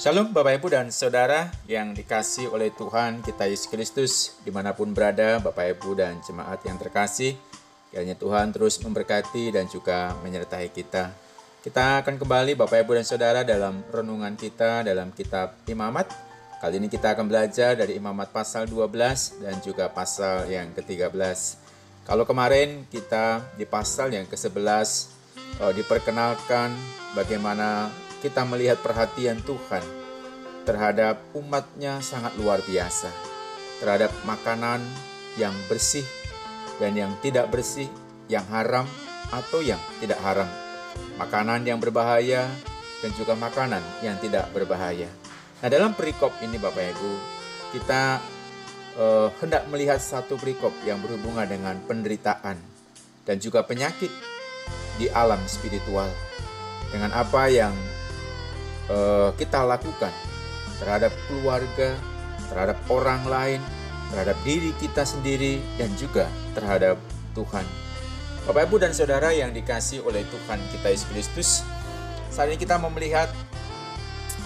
Shalom Bapak Ibu dan Saudara yang dikasih oleh Tuhan kita Yesus Kristus. Di mana pun berada Bapak Ibu dan jemaat yang terkasih kiranya Tuhan terus memberkati dan juga menyertai kita. Kita akan kembali Bapak Ibu dan Saudara dalam renungan kita dalam kitab Imamat. Kali ini kita akan belajar dari Imamat pasal 12 dan juga pasal yang ke-13 kalau kemarin kita di pasal yang ke-11 eh, diperkenalkan bagaimana kita melihat perhatian Tuhan terhadap umatnya sangat luar biasa. Terhadap makanan yang bersih dan yang tidak bersih, yang haram atau yang tidak haram. Makanan yang berbahaya dan juga makanan yang tidak berbahaya. Nah dalam perikop ini Bapak Ibu, kita eh, hendak melihat satu perikop yang berhubungan dengan penderitaan dan juga penyakit di alam spiritual. Dengan apa yang uh, kita lakukan terhadap keluarga, terhadap orang lain, terhadap diri kita sendiri, dan juga terhadap Tuhan. Bapak, Ibu, dan Saudara yang dikasih oleh Tuhan kita Yesus Kristus, saat ini kita mau melihat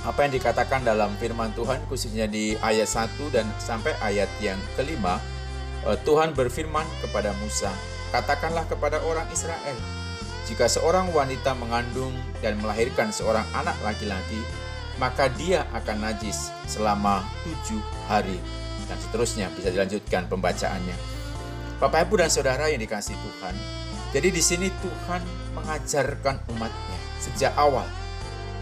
apa yang dikatakan dalam firman Tuhan, khususnya di ayat 1 dan sampai ayat yang kelima, eh, Tuhan berfirman kepada Musa, katakanlah kepada orang Israel, jika seorang wanita mengandung dan melahirkan seorang anak laki-laki, maka dia akan najis selama tujuh hari. Dan seterusnya bisa dilanjutkan pembacaannya. Bapak, Ibu, dan Saudara yang dikasih Tuhan, jadi di sini Tuhan mengajarkan umatnya sejak awal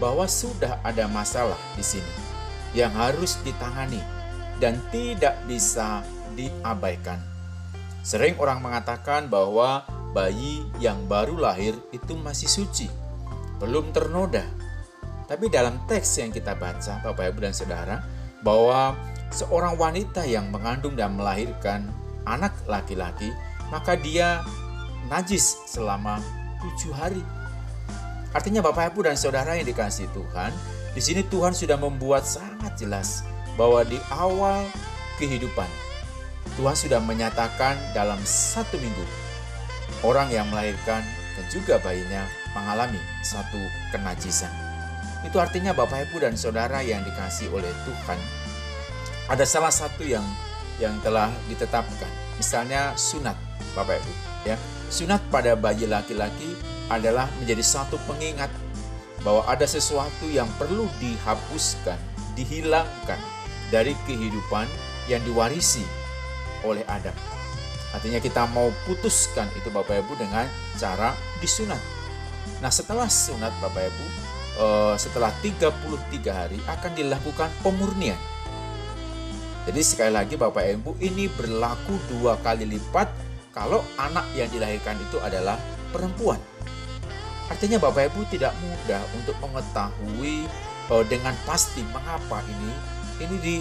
bahwa sudah ada masalah di sini yang harus ditangani dan tidak bisa diabaikan. Sering orang mengatakan bahwa bayi yang baru lahir itu masih suci, belum ternoda. Tapi dalam teks yang kita baca, Bapak Ibu dan Saudara, bahwa seorang wanita yang mengandung dan melahirkan anak laki-laki, maka dia najis selama tujuh hari. Artinya Bapak Ibu dan Saudara yang dikasih Tuhan, di sini Tuhan sudah membuat sangat jelas bahwa di awal kehidupan, Tuhan sudah menyatakan dalam satu minggu orang yang melahirkan dan juga bayinya mengalami satu kenajisan. Itu artinya Bapak Ibu dan Saudara yang dikasih oleh Tuhan ada salah satu yang yang telah ditetapkan. Misalnya sunat Bapak Ibu ya. Sunat pada bayi laki-laki adalah menjadi satu pengingat bahwa ada sesuatu yang perlu dihapuskan, dihilangkan dari kehidupan yang diwarisi oleh Adam. Artinya kita mau putuskan itu Bapak Ibu dengan cara disunat. Nah setelah sunat Bapak Ibu, eh, setelah 33 hari akan dilakukan pemurnian. Jadi sekali lagi Bapak Ibu ini berlaku dua kali lipat kalau anak yang dilahirkan itu adalah perempuan. Artinya Bapak Ibu tidak mudah untuk mengetahui eh, dengan pasti mengapa ini ini di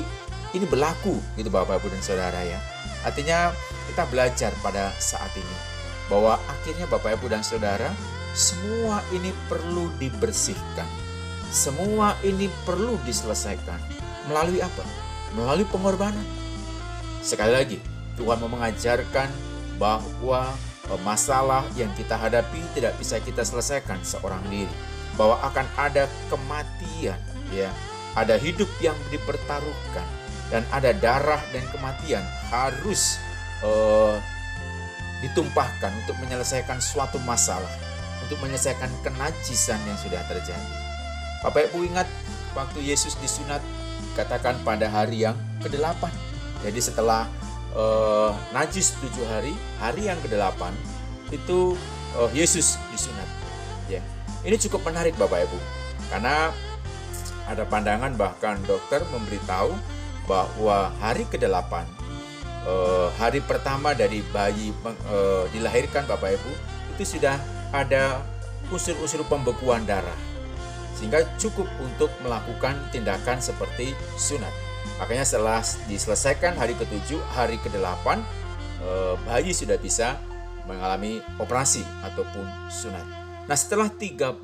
ini berlaku gitu Bapak Ibu dan Saudara ya. Artinya kita belajar pada saat ini bahwa akhirnya Bapak Ibu dan Saudara semua ini perlu dibersihkan. Semua ini perlu diselesaikan. Melalui apa? Melalui pengorbanan. Sekali lagi, Tuhan mau mengajarkan bahwa masalah yang kita hadapi tidak bisa kita selesaikan seorang diri. Bahwa akan ada kematian, ya, ada hidup yang dipertaruhkan dan ada darah dan kematian harus uh, ditumpahkan untuk menyelesaikan suatu masalah, untuk menyelesaikan kenajisan yang sudah terjadi. Bapak Ibu ingat waktu Yesus disunat katakan pada hari yang ke-8. Jadi setelah uh, najis tujuh hari, hari yang ke-8 itu uh, Yesus disunat. Ya. Ini cukup menarik Bapak Ibu. Karena ada pandangan bahkan dokter memberitahu bahwa hari ke-8 uh, hari pertama dari bayi uh, dilahirkan Bapak Ibu itu sudah ada unsur-unsur pembekuan darah sehingga cukup untuk melakukan tindakan seperti sunat. Makanya setelah diselesaikan hari ketujuh, hari ke-8 uh, bayi sudah bisa mengalami operasi ataupun sunat. Nah setelah 33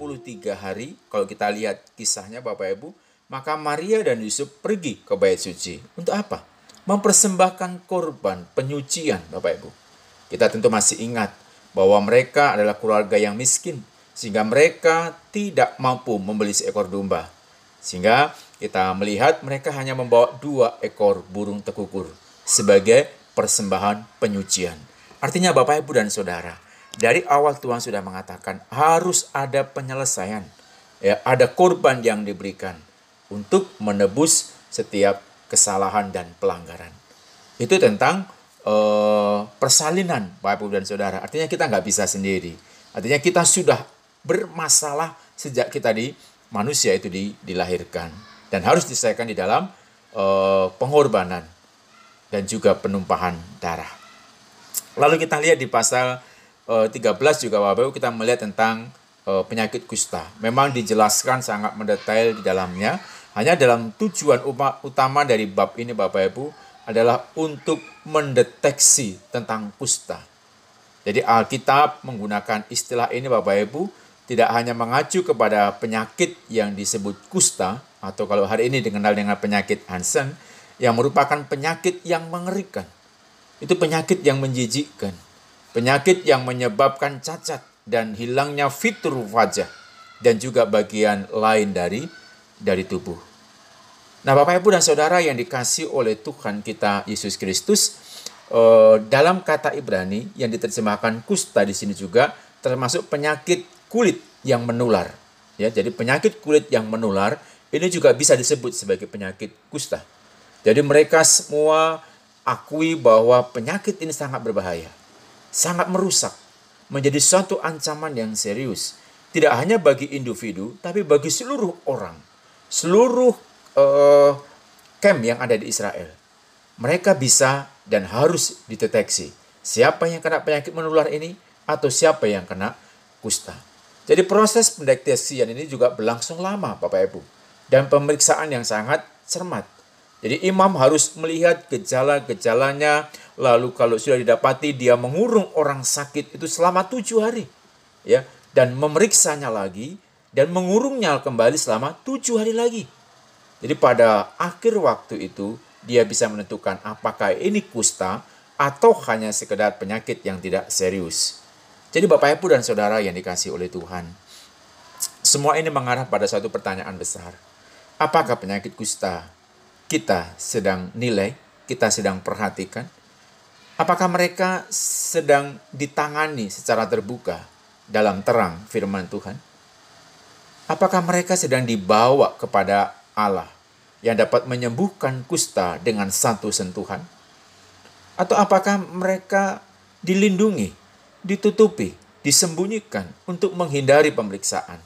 hari, kalau kita lihat kisahnya Bapak Ibu, maka Maria dan Yusuf pergi ke bait suci. Untuk apa? mempersembahkan korban penyucian, Bapak Ibu. Kita tentu masih ingat bahwa mereka adalah keluarga yang miskin, sehingga mereka tidak mampu membeli seekor domba. Sehingga kita melihat mereka hanya membawa dua ekor burung tekukur sebagai persembahan penyucian. Artinya Bapak Ibu dan Saudara, dari awal Tuhan sudah mengatakan harus ada penyelesaian. Ya, ada korban yang diberikan untuk menebus setiap kesalahan dan pelanggaran. Itu tentang uh, persalinan Bapak Ibu dan Saudara. Artinya kita nggak bisa sendiri. Artinya kita sudah bermasalah sejak kita di manusia itu di, dilahirkan dan harus diselesaikan di dalam uh, pengorbanan dan juga penumpahan darah. Lalu kita lihat di pasal uh, eh, 13 juga Bapak Ibu kita melihat tentang penyakit kusta. Memang dijelaskan sangat mendetail di dalamnya. Hanya dalam tujuan utama dari bab ini Bapak Ibu adalah untuk mendeteksi tentang kusta. Jadi Alkitab menggunakan istilah ini Bapak Ibu tidak hanya mengacu kepada penyakit yang disebut kusta atau kalau hari ini dikenal dengan penyakit Hansen yang merupakan penyakit yang mengerikan. Itu penyakit yang menjijikkan. Penyakit yang menyebabkan cacat dan hilangnya fitur wajah dan juga bagian lain dari dari tubuh. Nah, Bapak Ibu dan Saudara yang dikasih oleh Tuhan kita Yesus Kristus, eh, dalam kata Ibrani yang diterjemahkan kusta di sini juga termasuk penyakit kulit yang menular. Ya, jadi penyakit kulit yang menular ini juga bisa disebut sebagai penyakit kusta. Jadi mereka semua akui bahwa penyakit ini sangat berbahaya, sangat merusak, menjadi suatu ancaman yang serius. Tidak hanya bagi individu, tapi bagi seluruh orang. Seluruh uh, camp yang ada di Israel. Mereka bisa dan harus dideteksi siapa yang kena penyakit menular ini atau siapa yang kena kusta. Jadi proses pendeteksian ini juga berlangsung lama Bapak Ibu dan pemeriksaan yang sangat cermat. Jadi imam harus melihat gejala-gejalanya, lalu kalau sudah didapati dia mengurung orang sakit itu selama tujuh hari, ya, dan memeriksanya lagi dan mengurungnya kembali selama tujuh hari lagi. Jadi pada akhir waktu itu dia bisa menentukan apakah ini kusta atau hanya sekedar penyakit yang tidak serius. Jadi Bapak Ibu dan Saudara yang dikasih oleh Tuhan, semua ini mengarah pada satu pertanyaan besar. Apakah penyakit kusta kita sedang nilai, kita sedang perhatikan? Apakah mereka sedang ditangani secara terbuka dalam terang firman Tuhan? Apakah mereka sedang dibawa kepada Allah yang dapat menyembuhkan kusta dengan satu sentuhan? Atau apakah mereka dilindungi, ditutupi, disembunyikan untuk menghindari pemeriksaan?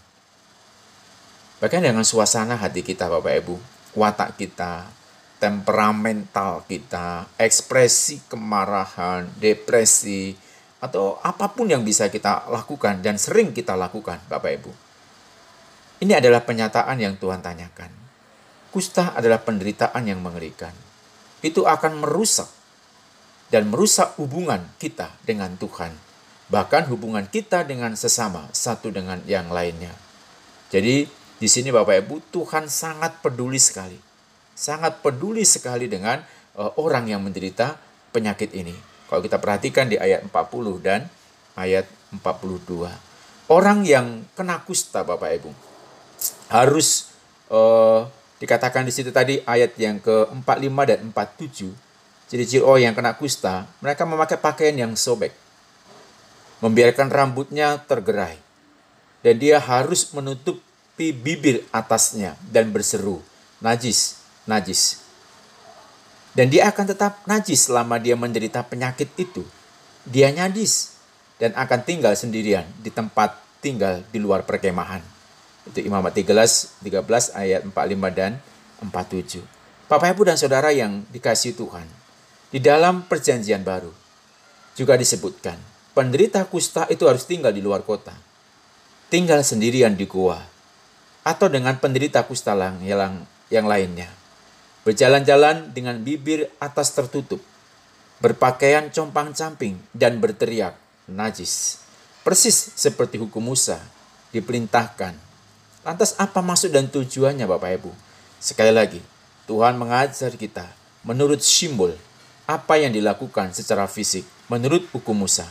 Bahkan dengan suasana hati kita Bapak Ibu, watak kita, temperamental kita, ekspresi kemarahan, depresi, atau apa pun yang bisa kita lakukan dan sering kita lakukan Bapak Ibu. Ini adalah penyataan yang Tuhan tanyakan. Kusta adalah penderitaan yang mengerikan. Itu akan merusak dan merusak hubungan kita dengan Tuhan. Bahkan hubungan kita dengan sesama, satu dengan yang lainnya. Jadi di sini Bapak Ibu, Tuhan sangat peduli sekali. Sangat peduli sekali dengan uh, orang yang menderita penyakit ini. Kalau kita perhatikan di ayat 40 dan ayat 42. Orang yang kena kusta Bapak Ibu harus uh, Dikatakan di situ tadi ayat yang ke-45 dan 47. Ciri-ciri orang yang kena kusta, mereka memakai pakaian yang sobek. Membiarkan rambutnya tergerai. Dan dia harus menutupi bibir atasnya dan berseru, najis, najis. Dan dia akan tetap najis selama dia menderita penyakit itu. Dia najis dan akan tinggal sendirian di tempat tinggal di luar perkemahan. Itu Imamat 13, 13 ayat 45 dan 47. Bapak Ibu dan Saudara yang dikasih Tuhan. Di dalam perjanjian baru juga disebutkan, penderita kusta itu harus tinggal di luar kota. Tinggal sendirian di gua. Atau dengan penderita kusta yang, yang lainnya. Berjalan-jalan dengan bibir atas tertutup. Berpakaian compang-camping dan berteriak, najis. Persis seperti hukum Musa diperintahkan Lantas apa maksud dan tujuannya Bapak Ibu? Sekali lagi, Tuhan mengajar kita menurut simbol apa yang dilakukan secara fisik menurut hukum Musa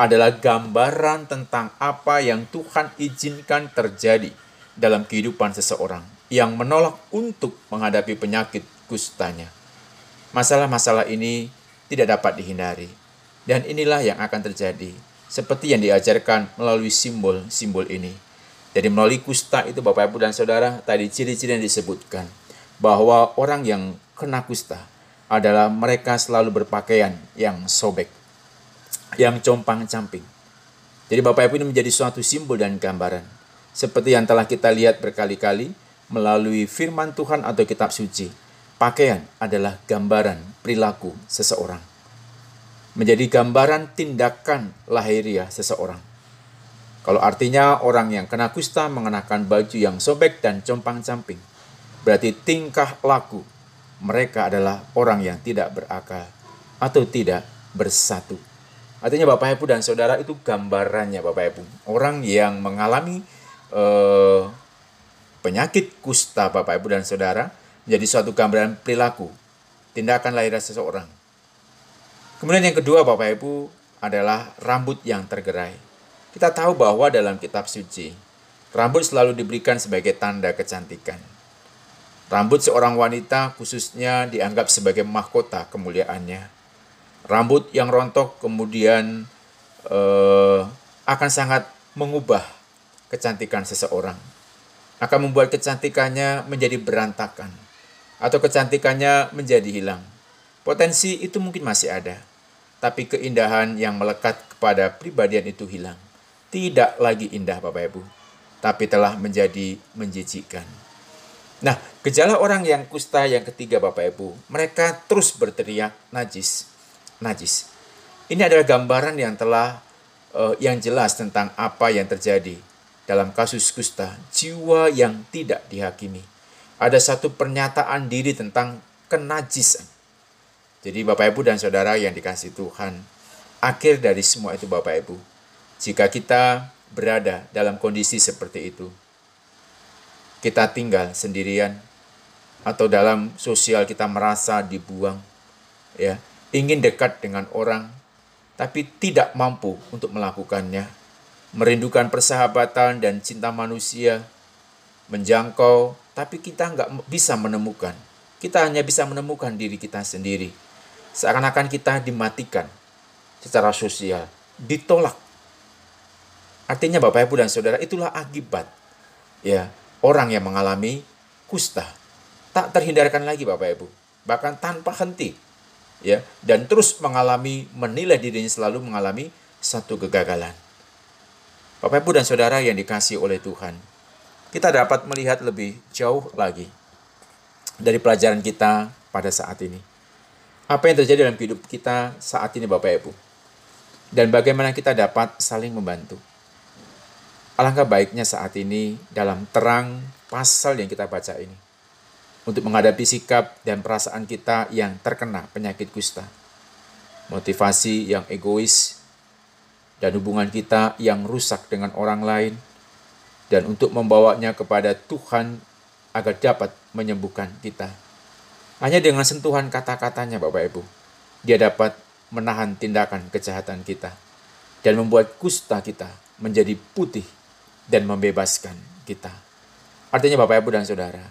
adalah gambaran tentang apa yang Tuhan izinkan terjadi dalam kehidupan seseorang yang menolak untuk menghadapi penyakit kustanya. Masalah-masalah ini tidak dapat dihindari. Dan inilah yang akan terjadi, seperti yang diajarkan melalui simbol-simbol ini. Jadi melalui kusta itu Bapak Ibu dan Saudara, tadi ciri-ciri yang disebutkan, bahwa orang yang kena kusta adalah mereka selalu berpakaian yang sobek, yang compang-camping. Jadi Bapak Ibu ini menjadi suatu simbol dan gambaran. Seperti yang telah kita lihat berkali-kali melalui firman Tuhan atau kitab suci Pakaian adalah gambaran perilaku seseorang. Menjadi gambaran tindakan lahiriah seseorang. Kalau artinya orang yang kena kusta mengenakan baju yang sobek dan compang-camping, berarti tingkah laku mereka adalah orang yang tidak berakal atau tidak bersatu. Artinya Bapak Ibu dan Saudara itu gambarannya Bapak Ibu. Orang yang mengalami eh, penyakit kusta Bapak Ibu dan Saudara menjadi suatu gambaran perilaku, tindakan lahir seseorang. Kemudian yang kedua Bapak Ibu adalah rambut yang tergerai. Kita tahu bahwa dalam kitab suci, rambut selalu diberikan sebagai tanda kecantikan. Rambut seorang wanita khususnya dianggap sebagai mahkota kemuliaannya. Rambut yang rontok kemudian eh, akan sangat mengubah kecantikan seseorang. Akan membuat kecantikannya menjadi berantakan atau kecantikannya menjadi hilang. Potensi itu mungkin masih ada, tapi keindahan yang melekat kepada pribadian itu hilang. Tidak lagi indah Bapak Ibu, tapi telah menjadi menjijikkan. Nah, gejala orang yang kusta yang ketiga Bapak Ibu, mereka terus berteriak najis, najis. Ini adalah gambaran yang telah uh, yang jelas tentang apa yang terjadi dalam kasus kusta, jiwa yang tidak dihakimi ada satu pernyataan diri tentang kenajisan. Jadi Bapak Ibu dan Saudara yang dikasih Tuhan, akhir dari semua itu Bapak Ibu, jika kita berada dalam kondisi seperti itu, kita tinggal sendirian atau dalam sosial kita merasa dibuang, ya, ingin dekat dengan orang tapi tidak mampu untuk melakukannya, merindukan persahabatan dan cinta manusia, menjangkau tapi kita nggak bisa menemukan. Kita hanya bisa menemukan diri kita sendiri. Seakan-akan kita dimatikan secara sosial, ditolak. Artinya Bapak Ibu dan Saudara itulah akibat ya orang yang mengalami kusta. Tak terhindarkan lagi Bapak Ibu, bahkan tanpa henti ya dan terus mengalami menilai dirinya selalu mengalami satu kegagalan. Bapak Ibu dan Saudara yang dikasih oleh Tuhan, kita dapat melihat lebih jauh lagi dari pelajaran kita pada saat ini. Apa yang terjadi dalam hidup kita saat ini Bapak Ibu? Dan bagaimana kita dapat saling membantu. Alangkah baiknya saat ini dalam terang pasal yang kita baca ini. Untuk menghadapi sikap dan perasaan kita yang terkena penyakit kusta. Motivasi yang egois dan hubungan kita yang rusak dengan orang lain – dan untuk membawanya kepada Tuhan agar dapat menyembuhkan kita. Hanya dengan sentuhan kata-katanya Bapak Ibu, dia dapat menahan tindakan kejahatan kita dan membuat kusta kita menjadi putih dan membebaskan kita. Artinya Bapak Ibu dan Saudara,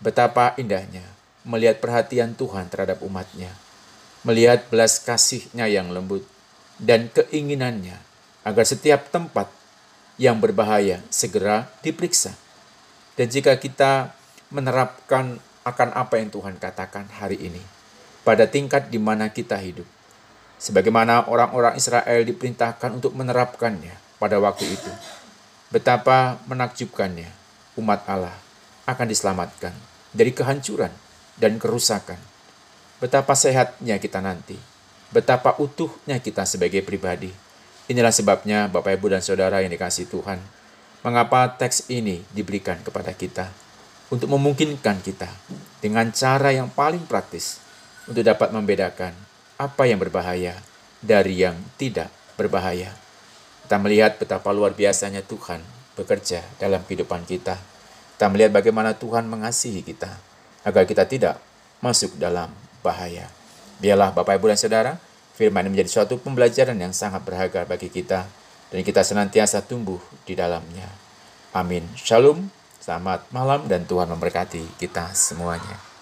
betapa indahnya melihat perhatian Tuhan terhadap umatnya, melihat belas kasihnya yang lembut, dan keinginannya agar setiap tempat yang berbahaya segera diperiksa. Dan jika kita menerapkan akan apa yang Tuhan katakan hari ini, pada tingkat di mana kita hidup, sebagaimana orang-orang Israel diperintahkan untuk menerapkannya pada waktu itu, betapa menakjubkannya umat Allah akan diselamatkan dari kehancuran dan kerusakan. Betapa sehatnya kita nanti, betapa utuhnya kita sebagai pribadi Inilah sebabnya Bapak Ibu dan Saudara yang dikasih Tuhan, mengapa teks ini diberikan kepada kita untuk memungkinkan kita dengan cara yang paling praktis untuk dapat membedakan apa yang berbahaya dari yang tidak berbahaya. Kita melihat betapa luar biasanya Tuhan bekerja dalam kehidupan kita. Kita melihat bagaimana Tuhan mengasihi kita agar kita tidak masuk dalam bahaya. Biarlah Bapak Ibu dan Saudara, Firman ini menjadi suatu pembelajaran yang sangat berharga bagi kita dan kita senantiasa tumbuh di dalamnya. Amin. Shalom. Selamat malam dan Tuhan memberkati kita semuanya.